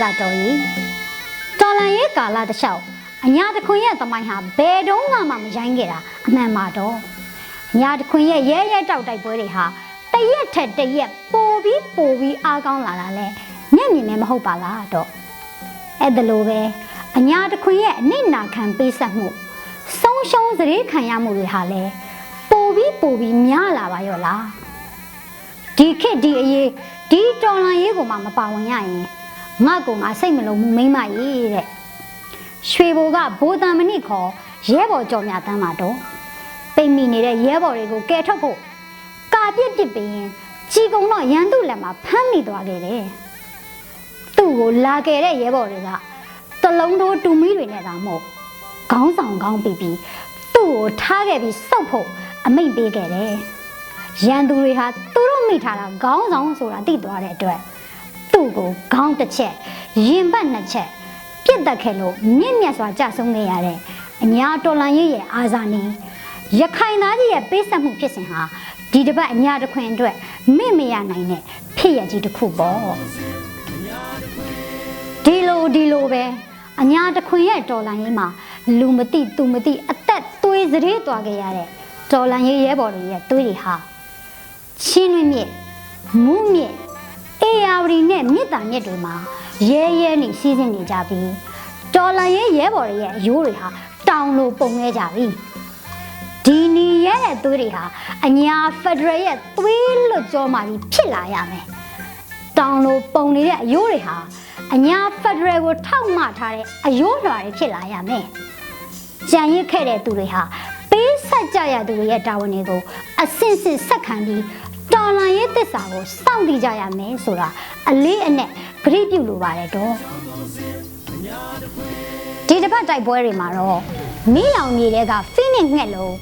စတော်ကြီးတော်လန်ရဲ့ကာလတစ်လျှောက်အညာတခွင်ရဲ့သမိုင်းဟာဘယ်တော့မှမရိုင်းခဲ့တာအမှန်ပါတော့အညာတခွင်ရဲ့ရဲရဲတောက်တိုက်ပွဲတွေဟာတရက်ထက်တရက်ပိုပြီးပိုပြီးအားကောင်းလာတာလဲမျက်မြင်နဲ့မဟုတ်ပါလားတော့အဲ့ဒါလိုပဲအညာတခွင်ရဲ့အနစ်နာခံပေးဆက်မှုဆုံးရှုံးစရေခံရမှုတွေဟာလဲပိုပြီးပိုပြီးများလာပါရောလားဒီခေတ်ဒီအရေးဒီတော်လန်ရေးကိုမှမပါဝင်ရရင် ငါ့ကိုငါစိတ်မလုံးမှုမိမ့်မရေးတဲ့ရွှေဘိုကဘိုးတန်မနစ်ခေါ်ရဲဘော်ကြော်မြတမ်းမှာတော့ပိတ်မိနေတဲ့ရဲဘော်တွေကိုကယ်ထုတ်ဖို့ကာပြစ်ပစ်ပင်ကြီးကုံတော့ရန်သူလက်မှာဖမ်းမိသွားခဲ့တယ်သူ့ကိုလာခဲ့တဲ့ရဲဘော်တွေကတလုံးတိုးတူမီတွေနဲ့သာမဟုတ်ခေါင်းဆောင်ခေါင်းပြီးပြီးသူ့ကိုထားခဲ့ပြီးစောက်ဖို့အမိန့်ပေးခဲ့တယ်ရန်သူတွေဟာသူတို့မိထားတာခေါင်းဆောင်ဆိုတာသိသွားတဲ့အတွက် သူ့ကိုခေါင်းတစ်ချက်ရင်ဘတ်နှစ်ချက်ပြစ်တက်ခဲ့လို့မြင့်မြတ်စွာကြဆုံးခဲ့ရတဲ့အညာတော်လန်ရေးရဲ့အာဇာနည်ရခိုင်သားကြီးရဲ့ပေးဆက်မှုဖြစ်စဉ်ဟာဒီတစ်ပတ်အညာတစ်ခွင်အတွက်မေ့မရနိုင်တဲ့ဖြစ်ရကြီးတစ်ခုပေါ့ဒီလိုဒီလိုပဲအညာတစ်ခွင်ရဲ့တော်လန်ရေးမှာလူမသိသူမသိအသက်သွေးစရေသွားခဲ့ရတဲ့တော်လန်ရေးရဲဘော်တွေရဲ့သွေးတွေဟာချင်းတွင်းမြစ်မူးမြစ် အေယာဝတီနဲ့မြစ်တာမြစ်တွေမှာရဲရဲနေစီးဆင်းနေကြပြီးတော်လန်ရဲရဲဘော်တွေရဲ့အယိုးတွေဟာတောင်လိုပုံနေကြပြီဒီနီရဲတဲ့သွေးတွေဟာအညာဖက်ဒရယ်ရဲ့သွေးလွတ်ကြောမှပြီးဖြစ်လာရမယ်တောင်လိုပုံနေတဲ့အယိုးတွေဟာအညာဖက်ဒရယ်ကိုထောက်မှထားတဲ့အယိုးလွှာတွေဖြစ်လာရမယ်ကြံရစ်ခဲ့တဲ့သူတွေဟာပေးဆက်ကြရသူတွေရဲ့တာဝန်တွေကိုအစင်စစ်ဆက်ခံပြီး တော်လန်ရေးသစ္စာကိုစောင့်တည်ကြရမယ်ဆိုတာအလေးအနက်ဂရိပြုလိုပါတယ်တော့ဒီတစ်ပတ်တိုက်ပွဲတွေမှာတော့မိလောင်မြေတွေကဖိနစ်ငှက်လုံး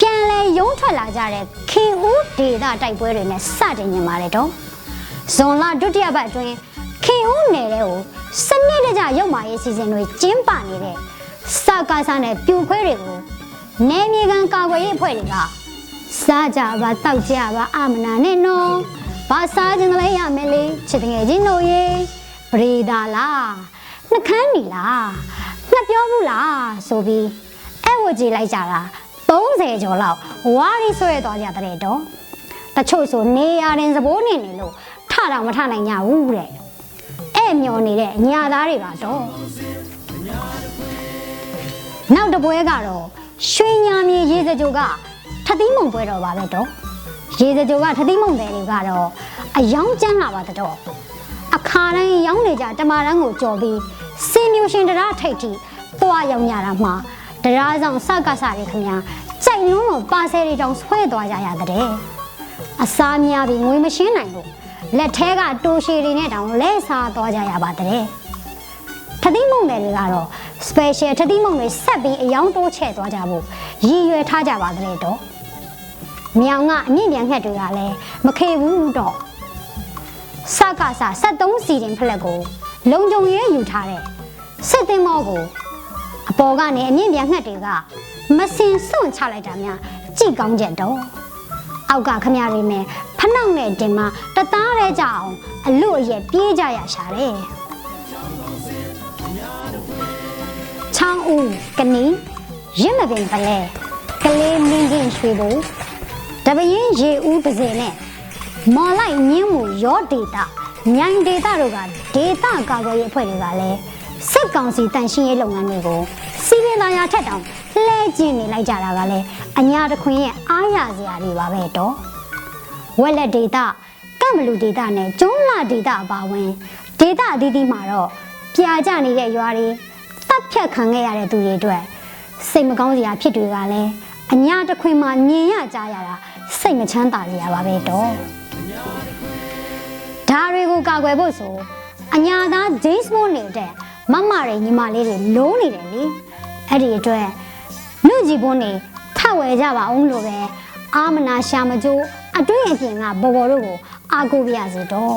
ပြန်လဲရုံးထွက်လာကြတဲ့ခင်ဦးဒေတာတိုက်ပွဲတွေနဲ့စတင်နေပါတယ်တော့ဇွန်လဒုတိယပတ်အတွင်းခင်ဦးနယ်တဲ့ကိုစနစ်တကျရုပ်မာရေးစီစဉ်တွေကျင်းပနေတဲ့စကားစားနဲ့ပြူခွဲတွေကိုနယ်မြေကန်ကာကွယ်ရေးအဖွဲ့တွေက စားကြပါတောက်ကြပါအမနာနဲ့နော်ဘာစားခြင်းလဲရမယ်လေချစ်တငယ်ချင်းတို့ရေပရိဒါလားနှကန်းနီလားနှစ်ပြောဘူးလားဆိုပြီးအဲ့ဝကြည့်လိုက်ကြတာ30ကျော်လောက်ဝါရီဆွဲသွားကြတဲ့တော့တချို့ဆိုနေရရင်စဘိုးနေနေလို့ထတော့မထနိုင်ကြဘူးတဲ့အဲ့မျောနေတဲ့ညာသားတွေပါတော့နောက်တစ်ပွဲကတော့ရွှေညာမြေရေစကြိုက ထသီးမုံပွဲတော်ပါပဲတော့ရေစကြိုကထသီးမုံတယ်တွေကတော့အယောင်ကျန်းလာပါတော့အခါတိုင်းရောင်းနေကြတမာရန်ကိုကြော်ပြီးစင်မြူရှင်တရားထိတ်ထိသွားရောက်ညတာမှာတရားဆောင်စကစားတွေခင်ဗျာကြိုက်လုံးလုံးပါဆယ်တွေတောင်ဆွဲသွားကြရတဲ့အစားများပြီးငွေမရှင်းနိုင်ဘူးလက်ထဲကတိုးရှည်တွေနဲ့တောင်လဲစားသွားကြရပါတဲ့ထသီးမုံတယ်တွေကတော့ special ထသီးမုံတွေဆက်ပြီးအယောင်တိုးချဲ့သွားကြဖို့ရည်ရွယ်ထားကြပါတဲ့တော့ မြောင်ကအမြင့်ပြန်ငှက်တွေကလည်းမခေဘူးတော့စကစား73စီတင်ဖလက်ကို လုံကြုံရဲယူထားတဲ့စစ်သင်းမောကိုအပေါ်ကနေအမြင့်ပြန်ငှက်တွေကမစင်စွန့်ချလိုက်တာများကြည့်ကောင်းချက်တော့အောက်ကခမရတွေနဲ့ဖနှောက်နဲ့တင်မတသားရဲကြအောင်အလို့အရက်ပြေးကြရရှာတယ်ချောင်းဦးကနီရင့်မပင်ပလဲကလေးမင်းကြီးရွှေဘူ တပရင်ရေဦးပါစေနဲ့မော်လိုက်ညင်းမှုရောဒေတာမြိုင်ဒေတာတို့ကဒေတာကာကွယ်ရေးအဖွဲ့တွေကလည်းစစ်ကောင်စီတန်ရှင်းရေးလုပ်ငန်းတွေကိုစီးပင်သားရထက်တောင်လှဲကျင်နေလိုက်ကြတာကလည်းအညာတခွင်ရဲ့အားရစရာတွေပါပဲတော့ဝက်လက်ဒေတာကမ်ဘလူဒေတာနဲ့ကျုံးလာဒေတာအပါဝင်ဒေတာအသီးသီးမှာတော့ပြာကျနေတဲ့ရွာတွေတပ်ဖြတ်ခံခဲ့ရတဲ့သူတွေအတွက်စိတ်မကောင်းစရာဖြစ်တွေကလည်းအညာတခွင်မှာမြင်ရကြရတာ စိတ်မချမ်းသာစရာပါပဲတော့ဒဒါတွေကိုကာကွယ်ဖို့ဆိုအညာသား James Bond နေတဲ့မမတွေညီမလေးတွေလုံးနေတယ်လေအဲ့ဒီအတွက်လူကြီးဘုန်းနေထပ်ဝယ်ကြပါအောင်လို့ပဲအာမနာရှာမကျိုးအတွင်းအပြင်ကဘော်ဘော်တို့ကိုအာကိုပြရစီတော့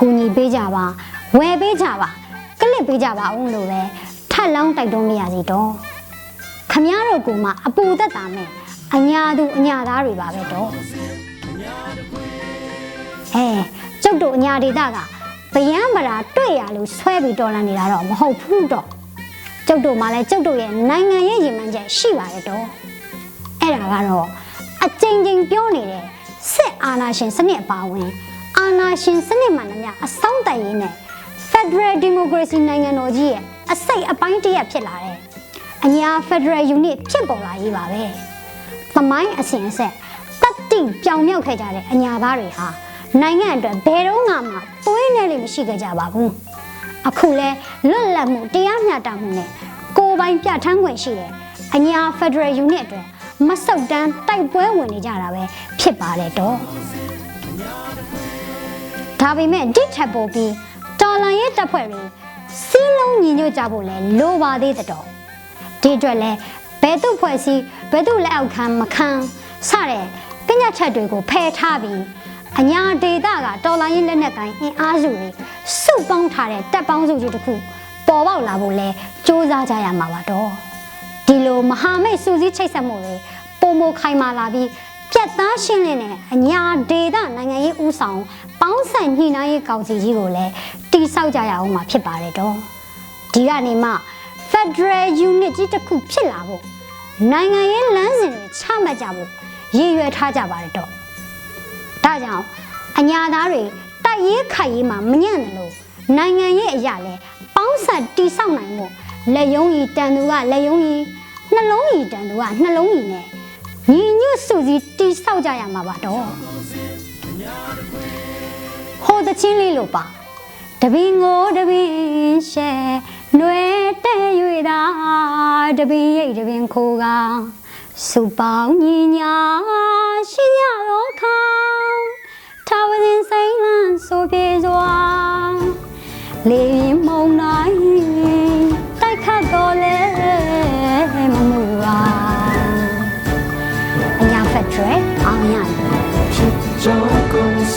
ကူညီပေးကြပါဝယ်ပေးကြပါကလစ်ပေးကြပါအောင်လို့ပဲထပ်လောင်းတိုက်တွန်းပြရစီတော့ ခမရတို့ကမှအပူသက်တာမဲ့အညာသူအညာသားတွေပါပဲတော့အဲကျုပ်တို့အညာဒေတာကဗယံမရာတွေ့ရလို့ဆွဲပြီးတော်လန်နေတာတော့မဟုတ်ဘူးတော့ကျုပ်တို့မှလည်းကျုပ်တို့ရဲ့နိုင်ငံရဲ့ရည်မှန်းချက်ရှိပါတယ်တော့အဲ့ဒါကတော့အကြိမ်ကြိမ်ပြောနေတဲ့စစ်အာဏာရှင်စနစ်အပါအဝင်အာဏာရှင်စနစ်မှန်သမျှအဆုံးတတ်ရေးနဲ့ Federal Democracy နိုင်ငံတော်ကြီးရဲ့အစိတ်အပိုင်းတစ်ရပ်ဖြစ်လာတဲ့ အညာ Federal Unit ဖြစ်ပေါ်လာရေးပါပဲ။သမိုင်းအစဉ်အဆက်တတ်တိပြောင်မြောက်ခဲ့ကြတဲ့အညာသားတွေဟာနိုင်ငံအတွက်ဘယ်တော့မှသွေးနဲ့လည်းမရှိခဲ့ကြပါဘူး။အခုလဲလွတ်လပ်မှုတရားမျှတမှုနဲ့ကိုယ်ပိုင်ပြဋ္ဌာန်းခွင့်ရှိတဲ့အညာ Federal Unit အတွက်မဆုတ်တမ်းတိုက်ပွဲဝင်နေကြတာပဲဖြစ်ပါတယ်တော့။ဒါပေမဲ့ဒီထက်ပိုပြီးတော်လန်ရဲ့တပ်ဖွဲ့တွေစီးလုံးညီညွတ်ကြဖို့လဲလိုပါသေးတဲ့တော့ ဒီအတွက်လဲဘယ်သူဖွဲ့စည်းဘယ်သူလက်အောက်ခံမခံစတဲ့ပညာချက်တွေကိုဖယ်ထားပြီးအညာဒေတာကတော်လိုင်းရင်လက်နက်ကိုင်းအင်အားစုတွေစုပေါင်းထားတဲ့တပ်ပေါင်းစုကြီးတစ်ခုပေါ်ပေါက်လာဖို့လဲစ조사ကြရမှာပါတော့ဒီလိုမဟာမိတ်စူးစီးချိတ်ဆက်မှုတွေပုံမခိုင်မာလာပြီးပြတ်သားရှင်းလင်းတဲ့အညာဒေတာနိုင်ငံရေးဦးဆောင်ပေါင်းဆက်ညှိနှိုင်းရေးကောင်စီကြီးကိုလည်းတိဆောက်ကြရအောင်မှာဖြစ်ပါတယ်တော့ဒီကနေမှ Federal Unit ကြီးတစ်ခုဖြစ်လာဖို့နိုင်ငံရေးလမ်းစဉ်တွေချမှတ်ကြဖို့ရည်ရွယ်ထားကြပါတယ်တော့ဒါကြောင့်အညာသားတွေတိုက်ရေးခိုက်ရေးမှာမညံ့တယ်လို့နိုင်ငံရေးအရာလဲပေါင်းဆက်တိဆောက်နိုင်ဖို့လက်ယုံကြီးတန်သူကလက်ယုံကြီးနှလုံးကြီးတန်သူကနှလုံးကြီးနဲ့ညီညွတ်စုစည်းတိဆောက်ကြရမှာပါတော့ဟိုတချင်းလေးလို့ပါတပင်ကိုတပင်ရှဲ ຫນွေတဲ့၍သာတပင်ရိတ်တပင်ခိုးကစုပေါင်းညီညာရှိကြတော့ခါထာဝရင်စိမ့်လန်းဆိုပြေစွာလေရင်မုံနိုင်တိုက်ခတ်တော်လဲမမှုပါအညာဖက်ထရအောင်ရတယ်ဖြစ်ကြောင်းကုန်စ